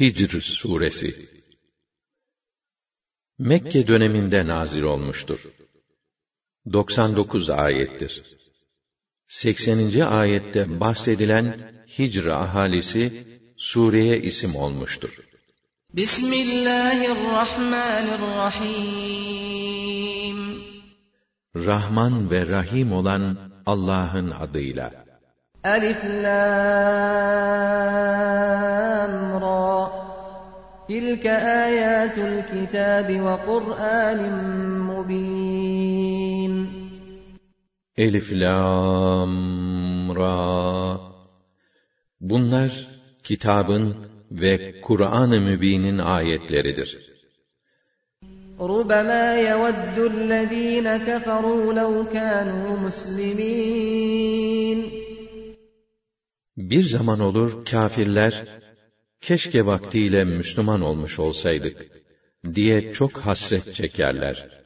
Hicr suresi Mekke döneminde nazil olmuştur. 99 ayettir. 80. ayette bahsedilen Hicr ahalisi sureye isim olmuştur. Bismillahirrahmanirrahim. Rahman ve Rahim olan Allah'ın adıyla. Elif Lam Ra Tilke ayatul kitabi ve Kur'anin mubin Elif Lam Ra Bunlar kitabın ve Kur'an-ı Mübin'in ayetleridir. رُبَمَا يَوَدُّ الَّذ۪ينَ كَفَرُوا لَوْ كَانُوا مُسْلِمِينَ Bir zaman olur kâfirler, keşke vaktiyle Müslüman olmuş olsaydık, diye çok hasret çekerler.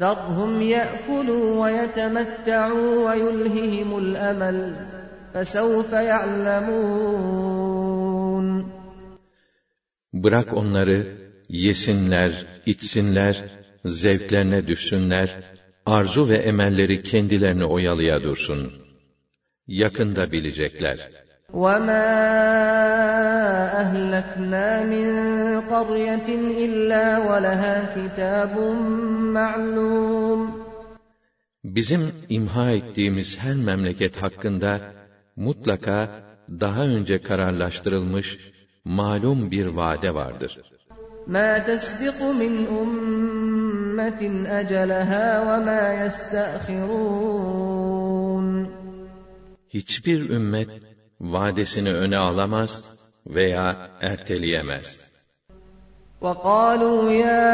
ذَرْهُمْ يَأْكُلُوا وَيَتَمَتَّعُوا وَيُلْهِهِمُ الْأَمَلُ فَسَوْفَ يَعْلَمُونَ Bırak onları, yesinler, içsinler, zevklerine düşsünler, arzu ve emelleri kendilerini oyalaya dursun. Yakında bilecekler. وَمَا أَهْلَكْنَا مِنْ قَرْيَةٍ إِلَّا وَلَهَا كِتَابٌ مَعْلُومٌ Bizim imha ettiğimiz her memleket hakkında mutlaka daha önce kararlaştırılmış malum bir vade vardır. مَا تَسْبِقُ مِنْ أُمَّةٍ أَجَلَهَا وَمَا يَسْتَأْخِرُونَ Hiçbir ümmet vadesini öne alamaz veya erteleyemez. وَقَالُوا يَا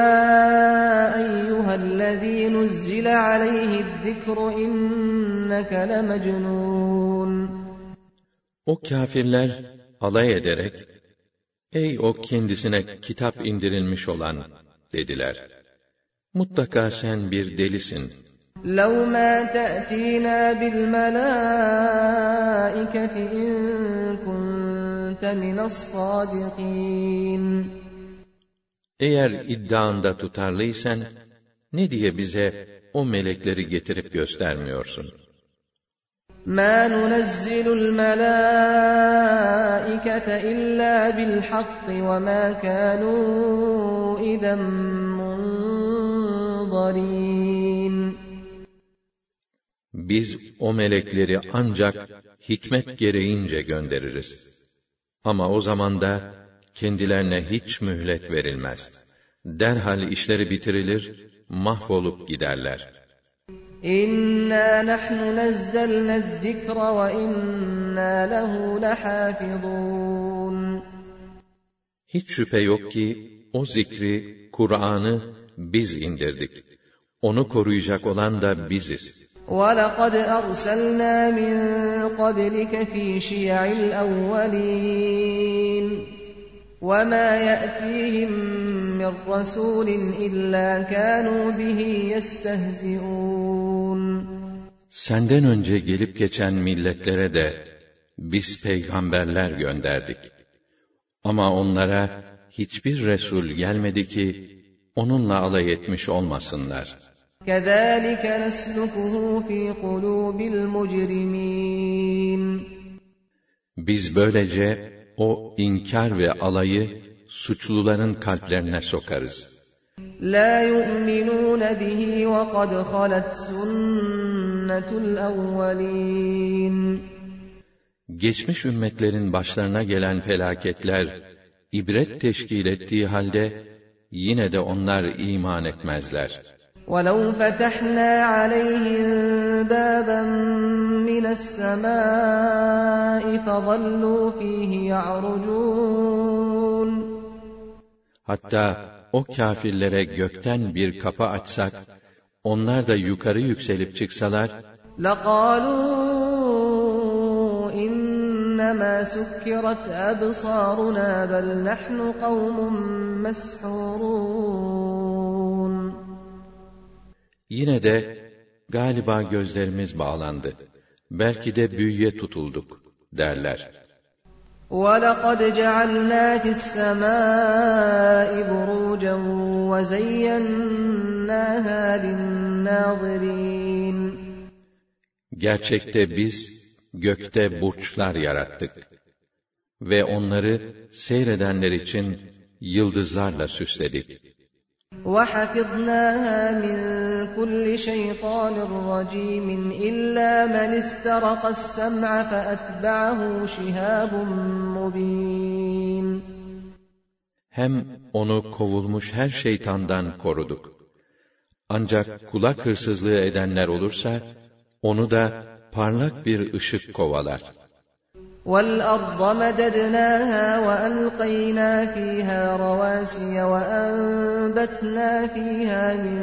أَيُّهَا الَّذ۪ي نُزِّلَ عَلَيْهِ الذِّكْرُ اِنَّكَ لَمَجْنُونَ O kafirler alay ederek, Ey o kendisine kitap indirilmiş olan dediler. Mutlaka sen bir delisin.'' لَوْ مَا تَأْتِينَا بِالْمَلَائِكَةِ إِن كُنْتَ مِنَ الصَّادِقِينَ Eğer iddianda tutarlıysan, ne diye bize o melekleri getirip göstermiyorsun? مَا نُنَزِّلُ الْمَلَائِكَةَ إِلَّا بِالْحَقِّ وَمَا كَانُوا إِذًا مُنظَرِينَ biz o melekleri ancak hikmet gereğince göndeririz. Ama o zaman da kendilerine hiç mühlet verilmez. Derhal işleri bitirilir, mahvolup giderler. İnna nahnu nazzalna zikra ve inna lehu lahafizun. Hiç şüphe yok ki o zikri, Kur'an'ı biz indirdik. Onu koruyacak olan da biziz. وَلَقَدْ أَرْسَلْنَا مِنْ قَبْلِكَ فِي شِيَعِ الْأَوَّلِينَ وَمَا يَأْتِيهِمْ مِنْ رَسُولٍ إِلَّا كَانُوا بِهِ يَسْتَهْزِئُونَ Senden önce gelip geçen milletlere de biz peygamberler gönderdik. Ama onlara hiçbir resul gelmedi ki onunla alay etmiş olmasınlar. كَذَٰلِكَ نَسْلُكُهُ فِي قُلُوبِ الْمُجْرِمِينَ Biz böylece o inkar ve alayı suçluların kalplerine sokarız. لَا يُؤْمِنُونَ بِهِ وَقَدْ خَلَتْ سُنَّةُ الْأَوَّلِينَ Geçmiş ümmetlerin başlarına gelen felaketler ibret teşkil ettiği halde yine de onlar iman etmezler. وَلَوْ فَتَحْنَا عَلَيْهِمْ بَابًا مِنَ السَّمَاءِ فَظَلُّوا فِيهِ يَعْرُجُونَ Hatta o kâfirlere gökten bir kapı açsak, onlar da yukarı yükselip çıksalar, لَقَالُوا إِنَّمَا سُكِّرَتْ أَبْصَارُنَا بَلْ نَحْنُ قَوْمٌ مَسْحُورُونَ yine de galiba gözlerimiz bağlandı. Belki de büyüye tutulduk derler. وَلَقَدْ جَعَلْنَا فِي السَّمَاءِ بُرُوجًا وَزَيَّنَّاهَا لِلنَّاظِرِينَ Gerçekte biz gökte burçlar yarattık ve onları seyredenler için yıldızlarla süsledik. وَحَفِظْنَاهَا مِنْ كُلِّ شَيْطَانٍ رَجِيمٍ إِلَّا مَنِ اسْتَرَقَ السَّمْعَ فَأَتْبَعَهُ شِهَابٌ مُّبِينٌ Hem onu kovulmuş her şeytandan koruduk. Ancak kulak hırsızlığı edenler olursa, onu da parlak bir ışık kovalar. وَالْأَرْضَ مَدَدْنَاهَا وَأَلْقَيْنَا فِيهَا رَوَاسِيَ وَأَنبَتْنَا فِيهَا مِن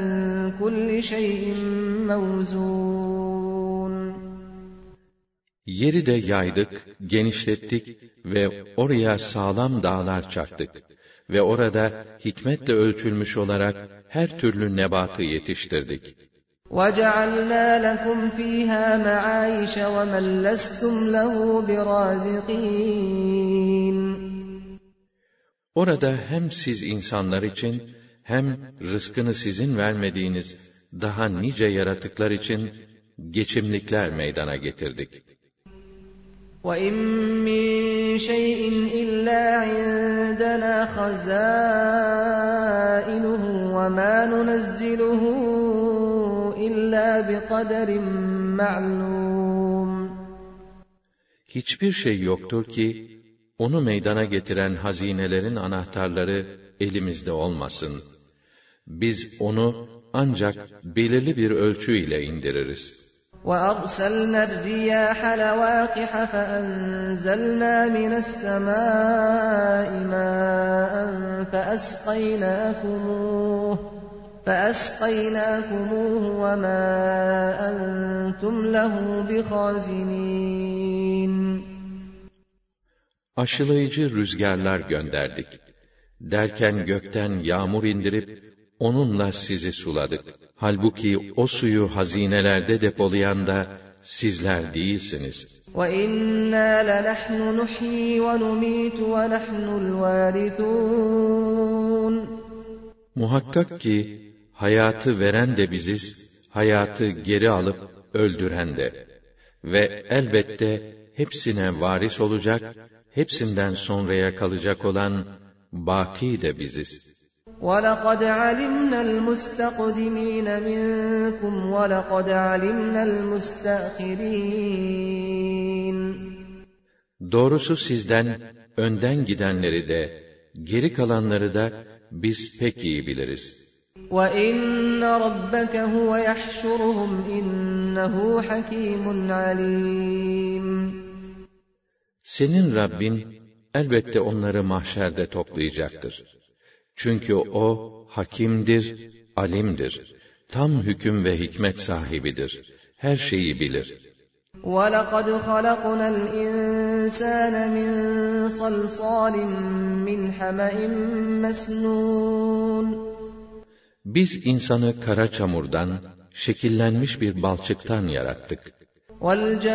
كُلِّ شَيْءٍ مَّوْزُونٍ Yeri de yaydık, genişlettik ve oraya sağlam dağlar çaktık. Ve orada hikmetle ölçülmüş olarak her türlü nebatı yetiştirdik. وَجَعَلْنَا لَكُمْ فِيهَا مَعَايِشَ وَمَنْ لَسْتُمْ لَهُ بِرَازِقِينَ Orada hem siz insanlar için hem rızkını sizin vermediğiniz daha nice yaratıklar için geçimlikler meydana getirdik. وَإِن مِّن شَيْءٍ إِلَّا عِندَنَا خَزَائِنُهُ وَمَا نُنَزِّلُهُ إِلَّا بِقَدَرٍ مَّعْلُومٍ Hiçbir şey yoktur ki, onu meydana getiren hazinelerin anahtarları elimizde olmasın. Biz onu ancak belirli bir ölçü ile indiririz. وَأَرْسَلْنَا الرِّيَاحَ لَوَاقِحَ فَأَنزَلْنَا مِنَ السَّمَاءِ مَاءً فَأَسْقَيْنَاكُمُوهُ فَأَسْقَيْنَاكُمُوهُ وَمَا أَنْتُمْ لَهُ بِخَازِنِينَ Aşılayıcı rüzgarlar gönderdik. Derken gökten yağmur indirip, onunla sizi suladık. Halbuki o suyu hazinelerde depolayan da sizler değilsiniz. وَإِنَّا لَنَحْنُ نُحْيِي وَنُمِيتُ وَنَحْنُ الْوَارِثُونَ Muhakkak ki hayatı veren de biziz, hayatı geri alıp öldüren de. Ve elbette hepsine varis olacak, hepsinden sonraya kalacak olan baki de biziz. وَلَقَدْ عَلِمْنَا الْمُسْتَقْدِمِينَ مِنكُمْ وَلَقَدْ عَلِمْنَا الْمُسْتَأْخِرِينَ Doğrusu sizden önden gidenleri de, geri kalanları da biz pek iyi biliriz. وَإِنَّ رَبَّكَ هُوَ يَحْشُرُهُمْ إِنَّهُ حَكِيمٌ عَلِيمٌ Senin Rabbin elbette onları mahşerde toplayacaktır. Çünkü o hakimdir, alimdir. Tam hüküm ve hikmet sahibidir. Her şeyi bilir. وَلَقَدْ خَلَقْنَا الْإِنسَانَ مِنْ صَلْصَالٍ مِّنْ حَمَإٍ مَسْنُونٍ Biz insanı kara çamurdan, şekillenmiş bir balçıktan yarattık. وَالْجَانَّ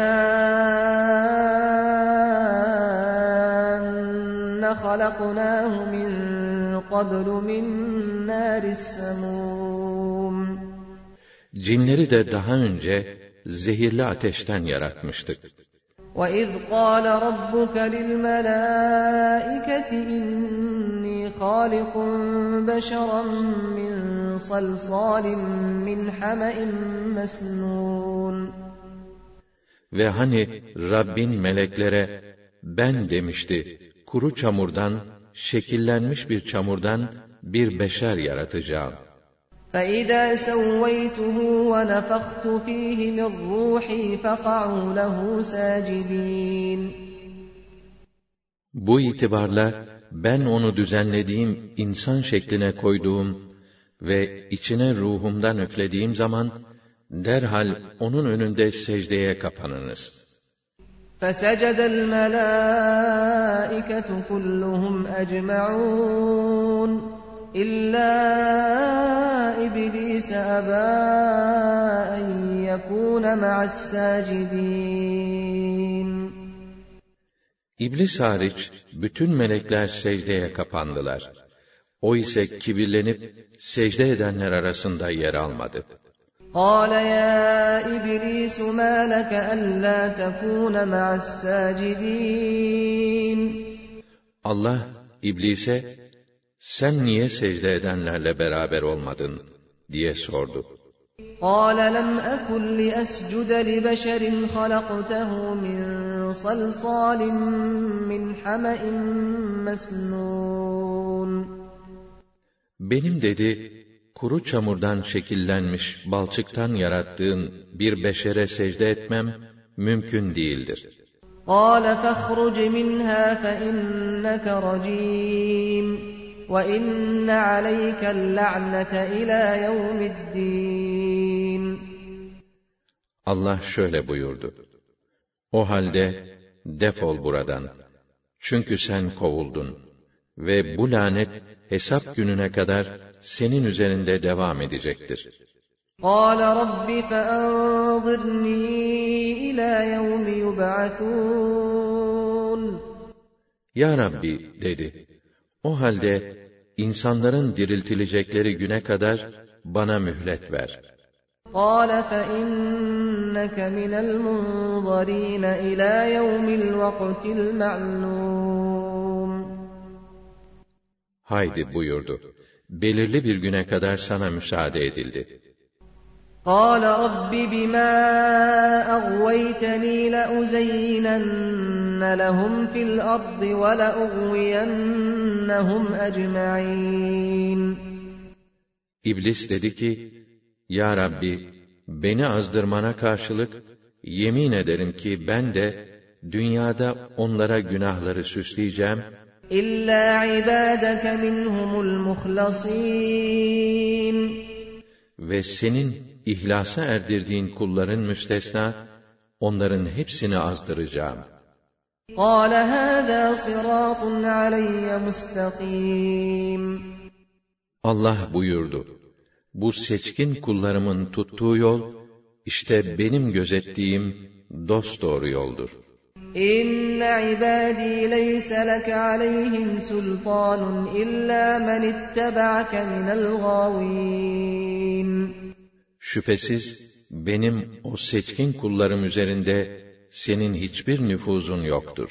خَلَقْنَاهُ مِنْ قَبْلُ مِنْ نَارِ السَّمُومِ Cinleri de daha önce zehirli ateşten yaratmıştık. وَإِذْ قَالَ رَبُّكَ لِلْمَلَائِكَةِ إِنِّي خَالِقٌ بَشَرًا مِّن صَلْصَالٍ مِّنْ حَمَإٍ مَسْنُونٍ Ve hani Rabbin meleklere ben demişti, kuru çamurdan, şekillenmiş bir çamurdan bir beşer yaratacağım. فَإِذَا سَوَّيْتُهُ وَنَفَخْتُ فِيهِ مِنْ رُوحِي فَقَعُوا لَهُ سَاجِدِينَ Bu itibarla ben onu düzenlediğim insan şekline koyduğum ve içine ruhumdan üflediğim zaman derhal onun önünde secdeye kapanınız. فَسَجَدَ الْمَلَائِكَةُ كُلُّهُمْ أَجْمَعُونَ إِلَّا إِبْلِيسَ أَبَى أَن يَكُونَ مَعَ السَّاجِدِينَ İblis hariç bütün melekler secdeye kapandılar. O ise kibirlenip secde edenler arasında yer almadı. قال يا إبليس ما لك ألا تكون مع الساجدين Allah iblise sen niye secde edenlerle beraber olmadın diye sordu. قال لم أكن لأسجد لبشر خلقته من صلصال من حمأ مسنون Benim dedi, kuru çamurdan şekillenmiş balçıktan yarattığın bir beşere secde etmem mümkün değildir. قال فاخرج منها فإنك رجيم وإن عليك اللعنة إلى يوم الدين Allah şöyle buyurdu. O halde defol buradan. Çünkü sen kovuldun. Ve bu lanet hesap gününe kadar senin üzerinde devam edecektir. قال رب فأنظرني إلى يوم يبعثون Ya Rabbi dedi. O halde insanların diriltilecekleri güne kadar bana mühlet ver. قال فإنك من المنظرين إلى يوم الوقت المعلوم Haydi buyurdu. Belirli bir güne kadar sana müsaade edildi. قال رب بما أغويتني لأزينن لهم في الأرض ولأغوينهم أجمعين İblis dedi ki, Ya Rabbi, beni azdırmana karşılık, yemin ederim ki ben de, dünyada onlara günahları süsleyeceğim, إلا عبادك منهم المخلصين ve senin ihlasa erdirdiğin kulların müstesna, onların hepsini azdıracağım. قال هذا صراط علي مستقيم Allah buyurdu, bu seçkin kullarımın tuttuğu yol, işte benim gözettiğim dosdoğru yoldur. إن عبادي ليس لك عليهم سلطان إلا من اتبعك من الغاوين Şüphesiz benim o seçkin kullarım üzerinde senin hiçbir nüfuzun yoktur.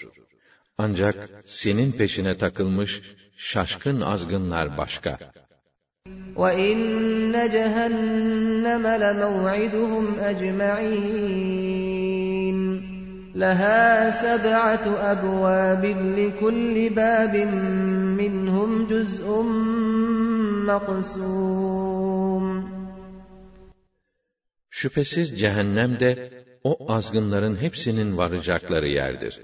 Ancak senin peşine takılmış şaşkın azgınlar başka. وإن جهنم لموعدهم أجمعين لها سبعة أبواب لكل باب منهم جزء مقسوم Şüphesiz cehennem de o azgınların hepsinin varacakları yerdir.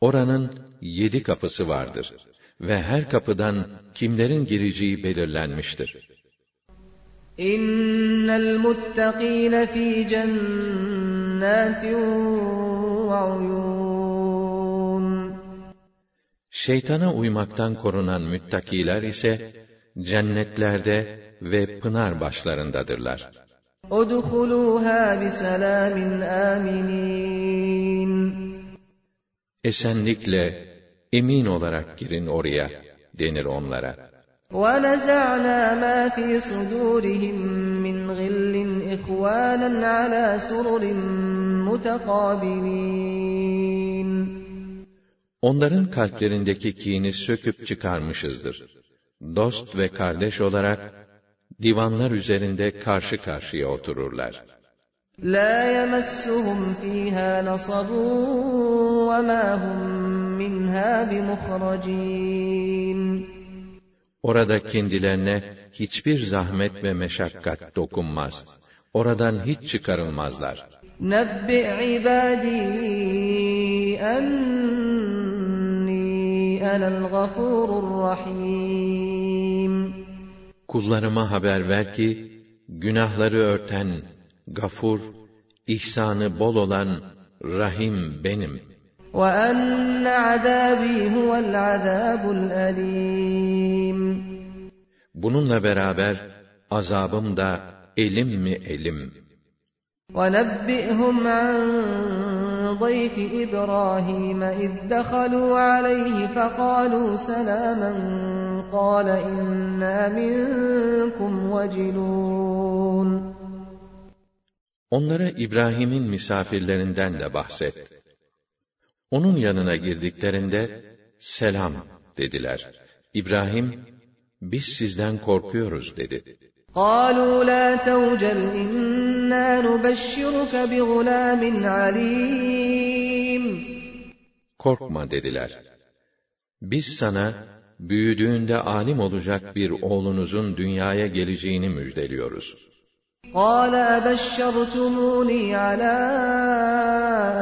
Oranın yedi kapısı vardır ve her kapıdan kimlerin gireceği belirlenmiştir. İnnel muttakîne fî cennâtin ve Şeytana uymaktan korunan müttakiler ise cennetlerde ve pınar başlarındadırlar. ادخلوها بسلام آمنين Esenlikle, emin olarak girin oraya denir onlara. ونزعنا ما في صدورهم من غل إخوانا على سرر متقابلين Onların kalplerindeki kini söküp çıkarmışızdır. Dost ve kardeş olarak divanlar üzerinde karşı karşıya otururlar. La yemessuhum fiha nasabun ve ma hum minha. Orada kendilerine hiçbir zahmet ve meşakkat dokunmaz. Oradan hiç çıkarılmazlar. Nebbi ibadî enni enel gafurur rahîm Kullarıma haber ver ki, günahları örten, gafur, ihsanı bol olan, Rahim benim. وأن عذابي هو العذاب الأليم Bununla beraber, azabım da elim mi elim. وَنَبِّئْهُمْ عَنْ ضَيْفِ إِبْرَاهِيمَ إِذْ دَخَلُوا عَلَيْهِ فَقَالُوا سَلَامًا قَالَ إِنَّا مِنْكُمْ وَجِلُونَ Onlara İbrahim'in misafirlerinden de bahset. Onun yanına girdiklerinde selam dediler. İbrahim biz sizden korkuyoruz dedi. قالوا لا توجل إنا نبشرك بغلام عليم Korkma dediler. Biz sana büyüdüğünde alim olacak bir oğlunuzun dünyaya geleceğini müjdeliyoruz. قال أبشرتموني على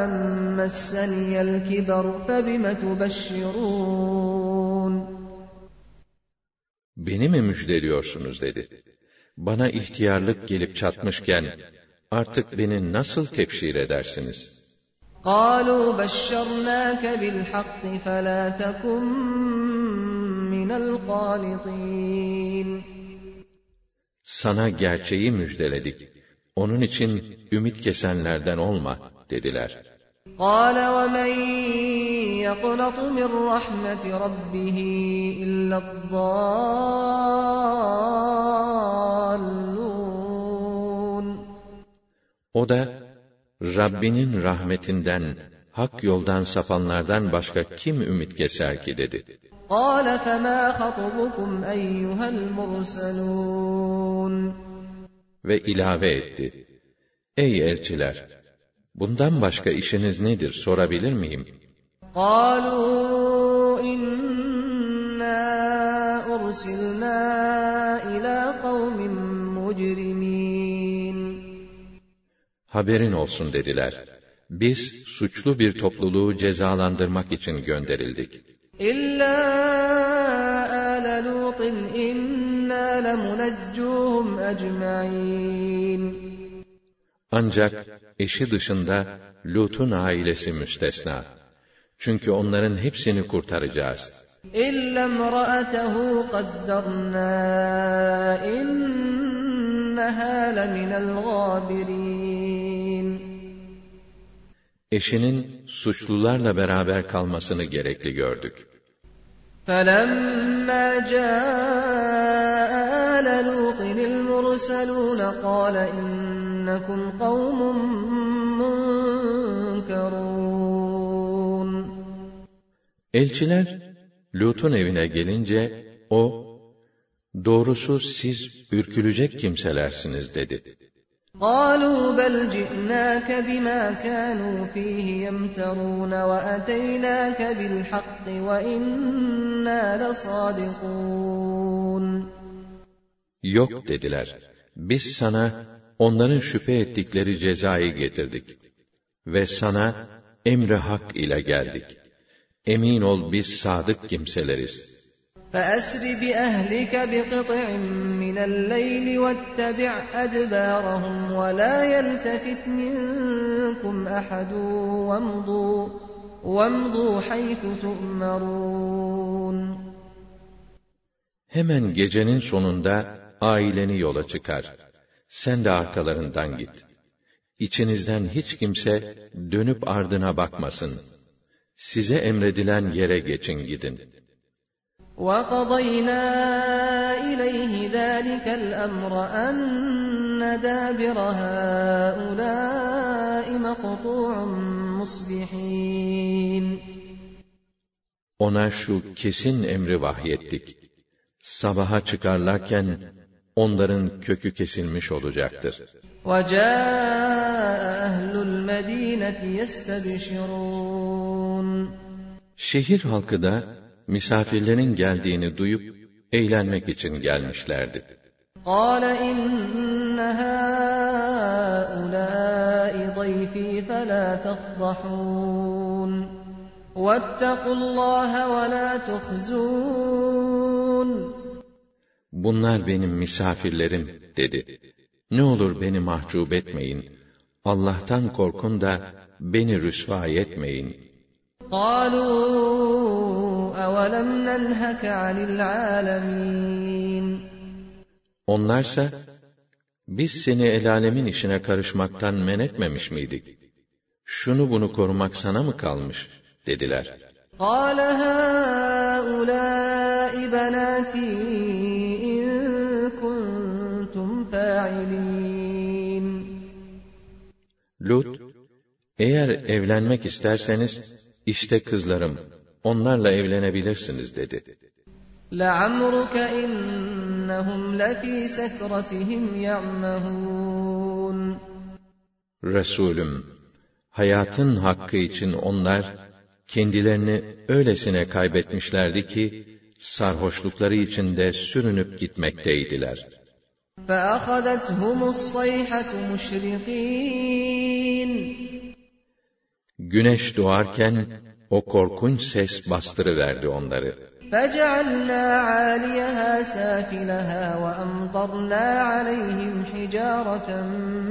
أن مسني الكبر فبم تبشرون Beni mi müjdeliyorsunuz dedi. Bana ihtiyarlık gelip çatmışken artık beni nasıl tefsir edersiniz? قالوا بشرناك بالحق فلا تكن من القانطين Sana gerçeği müjdeledik. Onun için ümit kesenlerden olma dediler. قال ومن يقنط من رحمة ربه إلا الضالون O da Rabbinin rahmetinden, hak yoldan sapanlardan başka kim ümit keser ki dedi. قال فما خطبكم أيها المرسلون Ve ilave etti. Ey elçiler! Bundan başka işiniz nedir sorabilir miyim? قالوا إنا أرسلنا إلى قوم مجرمين Haberin olsun dediler. Biz suçlu bir topluluğu cezalandırmak için gönderildik. İlla ale Lut'in inna lemuneccuhum ecmain. Ancak eşi dışında Lut'un ailesi müstesna. Çünkü onların hepsini kurtaracağız. İlla imra'atehu kaddarna inneha leminel gâbirin. Eşinin suçlularla beraber kalmasını gerekli gördük. فلما جاء آل لوط المرسلون قال إنكم قوم منكرون Elçiler Lut'un evine gelince o doğrusu siz ürkülecek kimselersiniz dedi. قالوا بل جئناك بما كانوا فيه يمترون وأتيناك بالحق وإنا لصادقون Yok dediler. Biz sana onların şüphe ettikleri cezayı getirdik. Ve sana emri hak ile geldik. Emin ol biz sadık kimseleriz. فأسر بأهلك بقطع من الليل واتبع أدبارهم ولا يلتفت منكم أحد وامضوا وامضوا حيث تؤمرون Hemen gecenin sonunda aileni yola çıkar. Sen de arkalarından git. İçinizden hiç kimse dönüp ardına bakmasın. Size emredilen yere geçin gidin. وقضينا إليه ذلك الأمر أن دابر هؤلاء مقطوع مصبحين Ona şu kesin emri vahyettik. Sabaha çıkarlarken onların kökü kesilmiş olacaktır. وجاء أهل المدينة يستبشرون Şehir halkı da misafirlerin geldiğini duyup eğlenmek için gelmişlerdi. قال إن هؤلاء ضيفي فلا تفضحون واتقوا الله ولا تخزون Bunlar benim misafirlerim dedi. Ne olur beni mahcup etmeyin. Allah'tan korkun da beni rüsva etmeyin. قالوا أولم ننهك عن العالمين Onlarsa Biz seni el alemin işine karışmaktan men etmemiş miydik? Şunu bunu korumak sana mı kalmış? dediler. قال هؤلاء بناتي إن كنتم فاعلين Lut, eğer evlenmek isterseniz, işte kızlarım, onlarla evlenebilirsiniz dedi. لعمرك إنهم لفي سكرتهم يعمهون Resulüm, hayatın hakkı için onlar, kendilerini öylesine kaybetmişlerdi ki, sarhoşlukları içinde sürünüp gitmekteydiler. فأخذتهم الصيحة مشرقين Güneş doğarken, o korkunç ses bastırıverdi onları. فجعلنا عاليها سافلها وأمطرنا عليهم حجارة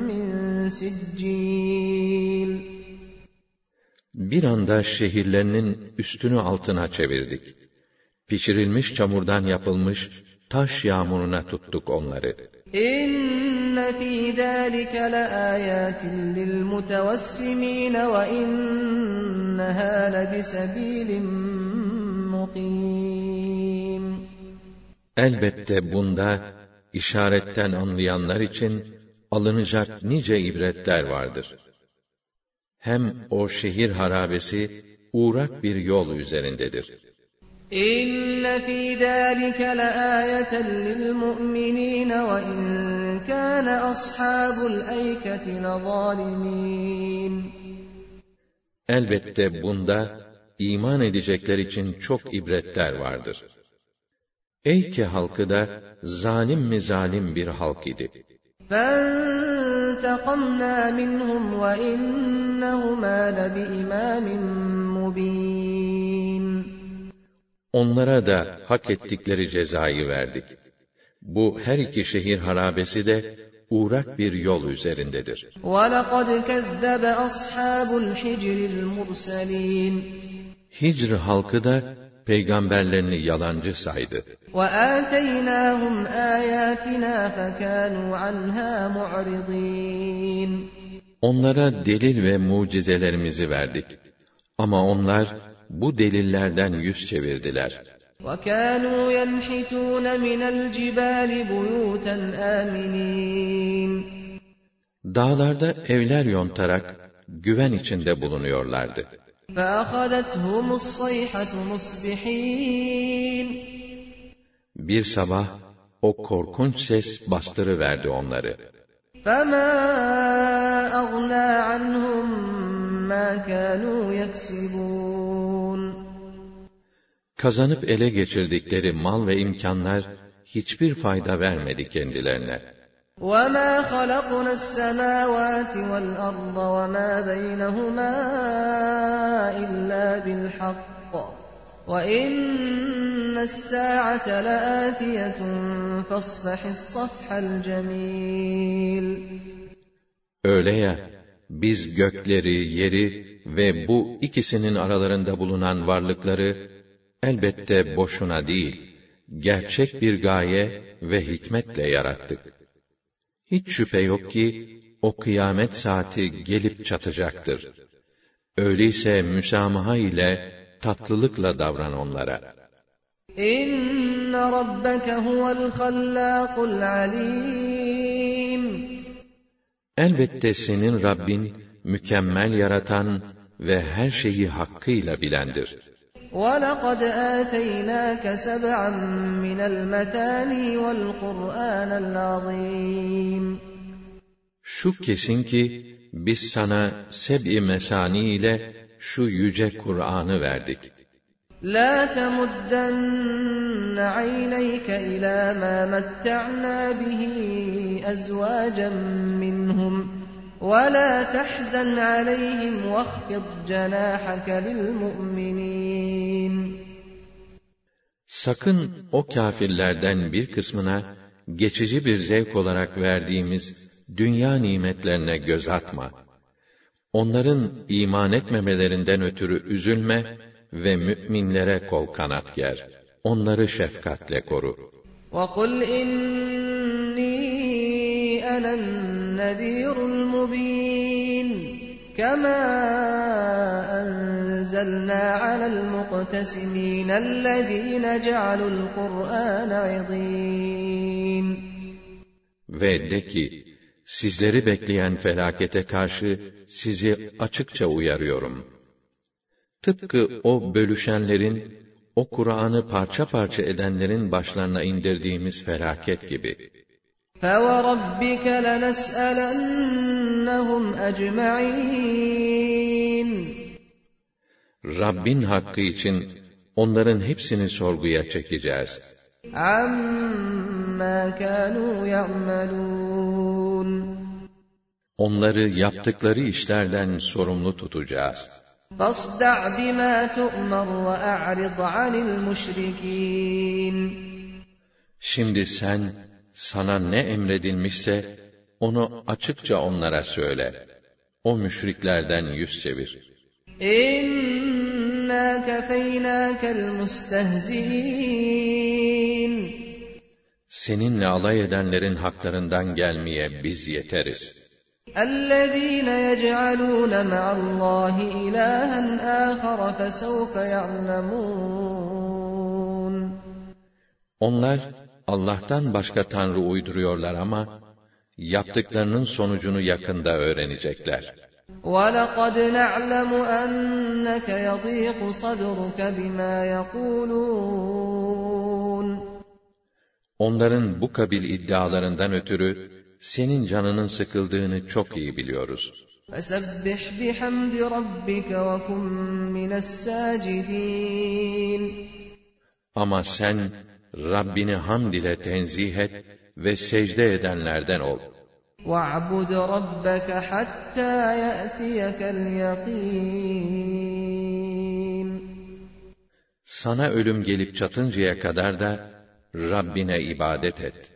من سجيل Bir anda şehirlerinin üstünü altına çevirdik. Pişirilmiş çamurdan yapılmış taş yağmuruna tuttuk onları. İnne fî zâlike le âyâtin lil mutevessimîne ve innehâ le bisebîlim mukîm. Elbette bunda işaretten anlayanlar için alınacak nice ibretler vardır. Hem o şehir harabesi uğrak bir yol üzerindedir. إن في ذلك لآية للمؤمنين وإن كان أصحاب الأيكة لظالمين Elbette bunda iman edecekler için çok ibretler vardır. Eyke halkı da zalim mi zalim bir halk idi. فانتقمنا منهم وإنهما لبإمام مبين Onlara da hak ettikleri cezayı verdik. Bu her iki şehir harabesi de uğrak bir yol üzerindedir. ولقد كذب أصحاب الحجر المرسلين Hicr halkı da peygamberlerini yalancı saydı. وآتيناهم آياتنا فكانوا عنها معرضين Onlara delil ve mucizelerimizi verdik. Ama onlar bu delillerden yüz çevirdiler. وكانوا ينحتون من الجبال بيوتا آمنين Dağlarda evler yontarak güven içinde bulunuyorlardı. فأخذتهم الصيحة مصبحين Bir sabah o korkunç ses bastırıverdi onları. فما أغنى عنهم ما كانوا يكسبون Kazanıp ele geçirdikleri mal ve imkanlar hiçbir fayda vermedi kendilerine. وما خلقنا السماوات والأرض وما بينهما إلا بالحق وإن الساعة لآتية فاصفح الصفح الجميل Öyle ya, biz gökleri, yeri ve bu ikisinin aralarında bulunan varlıkları elbette boşuna değil, gerçek bir gaye ve hikmetle yarattık. Hiç şüphe yok ki, o kıyamet saati gelip çatacaktır. Öyleyse müsamaha ile, tatlılıkla davran onlara. İnne rabbeke huvel hallâkul. Elbette senin Rabbin, mükemmel yaratan ve her şeyi hakkıyla bilendir.'' ولقد آتيناك سبعا من المثاني والقرآن العظيم Şu kesin ki biz sana seb-i mesani ile şu yüce Kur'an'ı verdik. لا تمدن عينيك إلى ما متعنا به أزواجا منهم ولا تحزن عليهم واخفض جناحك للمؤمنين Sakın o kâfirlerden bir kısmına geçici bir zevk olarak verdiğimiz dünya nimetlerine göz atma. Onların iman etmemelerinden ötürü üzülme ve müminlere kol kanat ger. Onları şefkatle koru. وقل إني أنا النذير المبين كما أنزلنا على المقتسمين الذين جعلوا القرآن عضين Ve de ki, sizleri bekleyen felakete karşı sizi açıkça uyarıyorum. Tıpkı o bölüşenlerin, o Kur'an'ı parça parça edenlerin başlarına indirdiğimiz felaket gibi. فَوَرَبِّكَ لَنَسْأَلَنَّهُمْ اَجْمَعِينَ Rabbin hakkı için onların hepsini sorguya çekeceğiz. عَمَّا كَانُوا يَعْمَلُونَ Onları yaptıkları işlerden sorumlu tutacağız. فَاصْدَعْ بِمَا تُؤْمَرْ وَاَعْرِضْ عَنِ الْمُشْرِكِينَ Şimdi sen sana ne emredilmişse, onu açıkça onlara söyle. O müşriklerden yüz çevir. إِنَّا كَفَيْنَاكَ الْمُسْتَهْزِئِينَ Seninle alay edenlerin haklarından gelmeye biz yeteriz. الذين يجعلون مع الله إلها آخر فسوف يعلمون Onlar, Allah'tan başka tanrı uyduruyorlar ama, yaptıklarının sonucunu yakında öğrenecekler. وَلَقَدْ نَعْلَمُ أَنَّكَ يَضِيقُ صَدْرُكَ بِمَا يَقُولُونَ Onların bu kabil iddialarından ötürü, senin canının sıkıldığını çok iyi biliyoruz. فَسَبِّحْ بِحَمْدِ رَبِّكَ وَكُن مِّنَ السَّاجِدِينَ Ama sen, Rabbini hamd ile tenzih et ve secde edenlerden ol. وَاعْبُدْ رَبَّكَ حَتَّى يَأْتِيَكَ الْيَقِينُ Sana ölüm gelip çatıncaya kadar da Rabbine ibadet et.